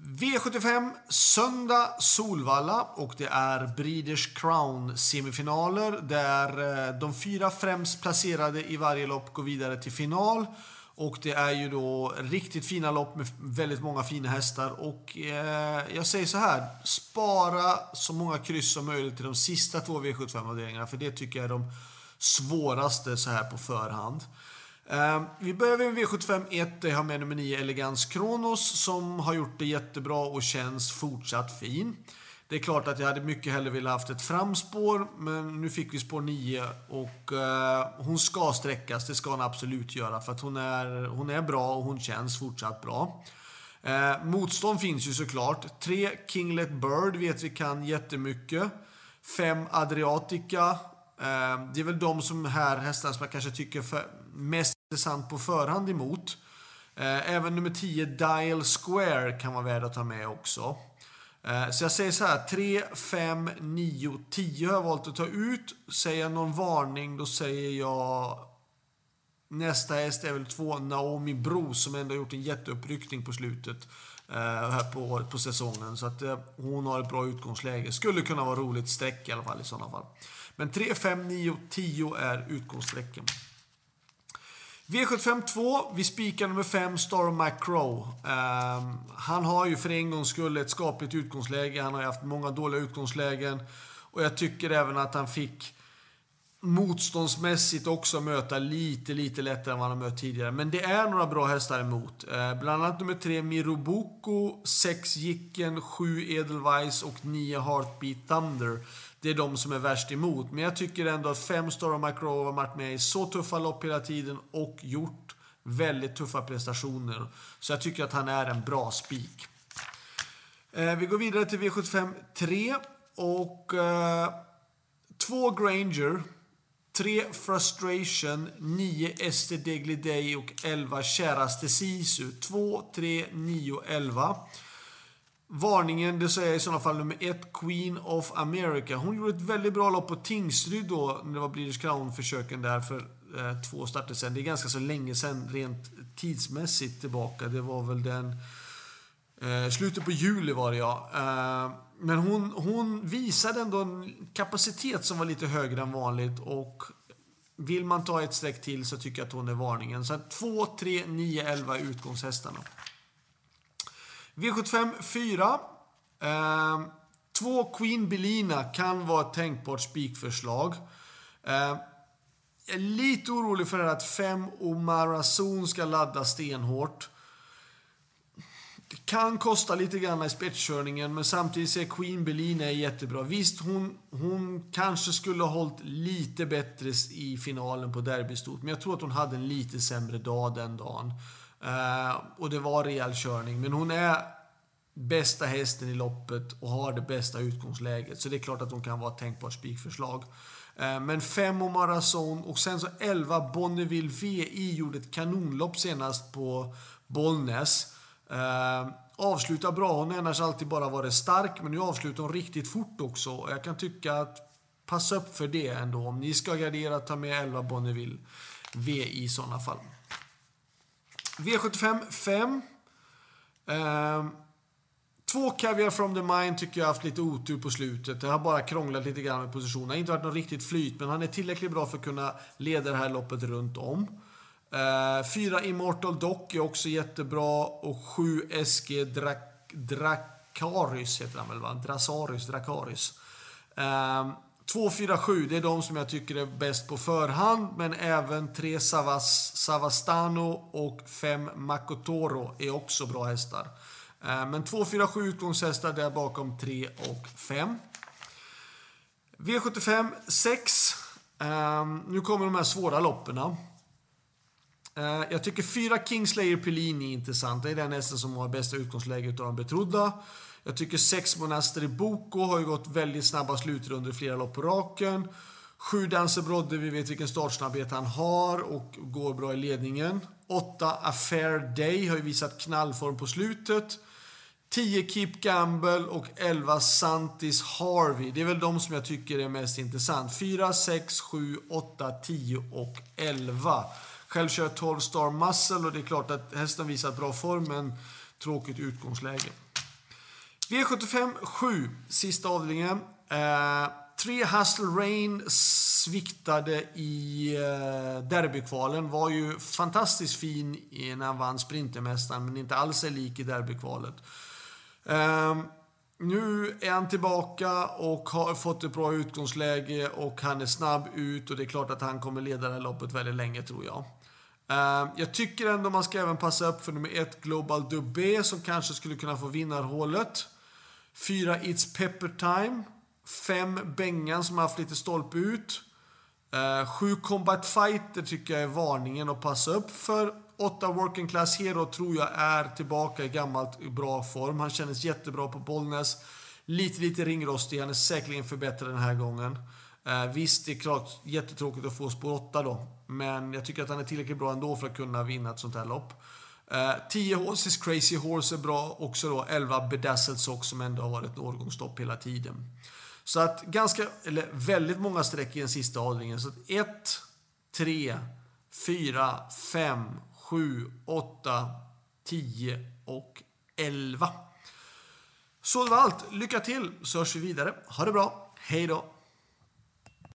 V75 söndag Solvalla och det är Breeders Crown semifinaler där eh, de fyra främst placerade i varje lopp går vidare till final. Och det är ju då riktigt fina lopp med väldigt många fina hästar. Och eh, jag säger så här, spara så många kryss som möjligt till de sista två V75-avdelningarna. För det tycker jag är de svåraste så här på förhand. Uh, vi börjar med V75 1 där jag har med nummer 9 Elegance Kronos som har gjort det jättebra och känns fortsatt fin. Det är klart att jag hade mycket hellre velat haft ett framspår, men nu fick vi spår 9 och uh, hon ska sträckas, det ska hon absolut göra för att hon är, hon är bra och hon känns fortsatt bra. Uh, motstånd finns ju såklart. 3 Kinglet Bird vet vi kan jättemycket. 5 Adriatica. Ehm, det är väl de som här hästarna som jag kanske tycker för, mest intressant på förhand emot. Eh, även nummer 10 Dial Square kan vara värd att ta med också. Eh, så jag säger så här, 3, 5, 9, 10 har jag valt att ta ut. Säger jag någon varning, då säger jag... Nästa häst är väl 2, Naomi Bro, som ändå har gjort en jätteuppryckning på slutet eh, här på, på säsongen. Så att hon har ett bra utgångsläge. Skulle kunna vara roligt streck i alla fall i sådana fall. Men 3, 5, 9, 10 är utgångsstrecken. V75 2, vi spikar nummer 5, Star Macro. Um, ehm, han har ju för en gångs skull ett skapligt utgångsläge. Han har ju haft många dåliga utgångslägen. Och jag tycker även att han fick motståndsmässigt också möta lite, lite lättare än vad han har mött tidigare. Men det är några bra hästar emot. Eh, bland annat nummer 3, Miroboko, 6 Jicken, 7 Edelweiss och 9 Heartbeat Thunder det är de som är värst emot. Men jag tycker ändå att fem Star McRow har varit med i så tuffa lopp hela tiden och gjort väldigt tuffa prestationer. Så jag tycker att han är en bra spik. Eh, vi går vidare till V75 3 och eh, två Granger, 3. Frustration, 9. Ester Degli Day och 11 Käraste Sisu. 2, 3, 9, 11. Varningen, det säger jag i sådana fall nummer 1, Queen of America. Hon gjorde ett väldigt bra lopp på Tingsryd då, när det var British Crown-försöken där för eh, två starter sen. Det är ganska så länge sen, rent tidsmässigt tillbaka. Det var väl den... Eh, slutet på juli var det ja. Eh, men hon, hon visade ändå en kapacitet som var lite högre än vanligt och vill man ta ett streck till så tycker jag att hon är varningen. Så 2, 3, 9, 11 är utgångshästarna. V75 4. Eh, två Queen Belina kan vara ett tänkbart spikförslag. Eh, jag är lite orolig för att 5 Omarazon ska ladda stenhårt. Det kan kosta lite grann i spetskörningen, men samtidigt är Queen Belina är jättebra. Visst, hon, hon kanske skulle ha hållit lite bättre i finalen på derbystot, men jag tror att hon hade en lite sämre dag den dagen. Uh, och det var rejäl körning. Men hon är bästa hästen i loppet och har det bästa utgångsläget. Så det är klart att hon kan vara ett tänkbart spikförslag. Eh, men 5 och Marazon och sen så 11 Bonneville VI gjorde ett kanonlopp senast på Bollnäs. Ehm, avslutar bra. Hon har annars alltid bara varit stark, men nu avslutar hon riktigt fort också. Jag kan tycka att passa upp för det ändå. Om ni ska gardera, ta med 11 Bonneville V i sådana fall. V75 5. Ehm, två Caviar from the Mine tycker jag har haft lite otur på slutet. Det har bara krånglat lite grann med positionerna. Inte varit något riktigt flyt, men han är tillräckligt bra för att kunna leda det här loppet runt om. Uh, fyra Immortal Dock är också jättebra och sju SG Drak Dracarys heter han väl va? Drasarys, Dracarys. Eh, um, 247, det är de som jag tycker är bäst på förhand. Men även 3 Savas, Savastano och 5 Makotoro är också bra hästar. Eh, men 2, 4, 7 utgångshästar där bakom 3 och 5. V75 6. Nu kommer de här svåra loppen. Eh, jag tycker 4 Kingslayer Pellini är intressant. Det är den hästen som har bästa utgångsläget av de betrodda. Jag tycker sex Monaster i Boko har ju gått väldigt snabba slutrundor flera lopp på raken. Sju Dancer Brodde, vi vet vilken startsnabbhet han har och går bra i ledningen. Åtta Affair Day har ju visat knallform på slutet. 10 Keep Gamble och 11 Santis Harvey. Det är väl de som jag tycker är mest intressant. 4, 6, 7, 8, 10 och 11. Själv kör jag 12 Star Muscle och det är klart att hästen visat bra form men tråkigt utgångsläge. V75 7, sista avdelningen. Eh, tre Hustle Rain sviktade i eh, derbykvalen. Var ju fantastiskt fin när han vann Sprintermästaren, men inte alls är lik i derbykvalet. Eh, nu är han tillbaka och har fått ett bra utgångsläge och han är snabb ut och det är klart att han kommer leda det här loppet väldigt länge tror jag. Eh, jag tycker ändå man ska även passa upp för nummer ett Global Dubé som kanske skulle kunna få vinnarhålet. Fyra It's Pepper Time. Fem Bengan som har haft lite stolpe ut. Eh, sju Combat Fighter tycker jag är varningen att passa upp för. Åtta Working Class Hero tror jag är tillbaka i gammalt bra form. Han kändes jättebra på Bollnäs. Lite, lite ringrostig. Han är säkerligen förbättrad den här gången. Eh, visst, det är klart jättetråkigt att få spår 8 då. Men jag tycker att han är tillräckligt bra ändå för att kunna vinna ett sånt här lopp. Eh, 10 Horses Crazy Horse är bra också då. 11 Bedazzled Sock som ändå har varit årgångsstopp hela tiden. Så att ganska, eller väldigt många streck i den sista avdelningen. Så att 1, 3, 4, 5, 7, 8, 10 och 11. Så det var allt. Lycka till så hörs vi vidare. Ha det bra. Hej då!